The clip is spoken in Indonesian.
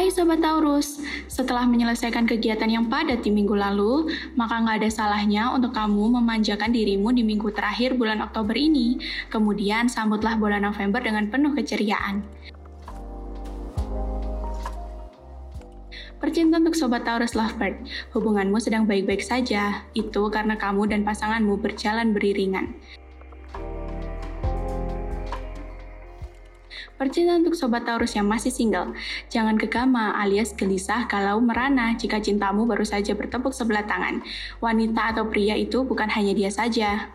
Hai Sobat Taurus, setelah menyelesaikan kegiatan yang padat di minggu lalu, maka nggak ada salahnya untuk kamu memanjakan dirimu di minggu terakhir bulan Oktober ini. Kemudian sambutlah bulan November dengan penuh keceriaan. Percintaan untuk Sobat Taurus Lovebird, hubunganmu sedang baik-baik saja. Itu karena kamu dan pasanganmu berjalan beriringan. Percintaan untuk Sobat Taurus yang masih single, jangan kegama alias gelisah kalau merana jika cintamu baru saja bertepuk sebelah tangan. Wanita atau pria itu bukan hanya dia saja,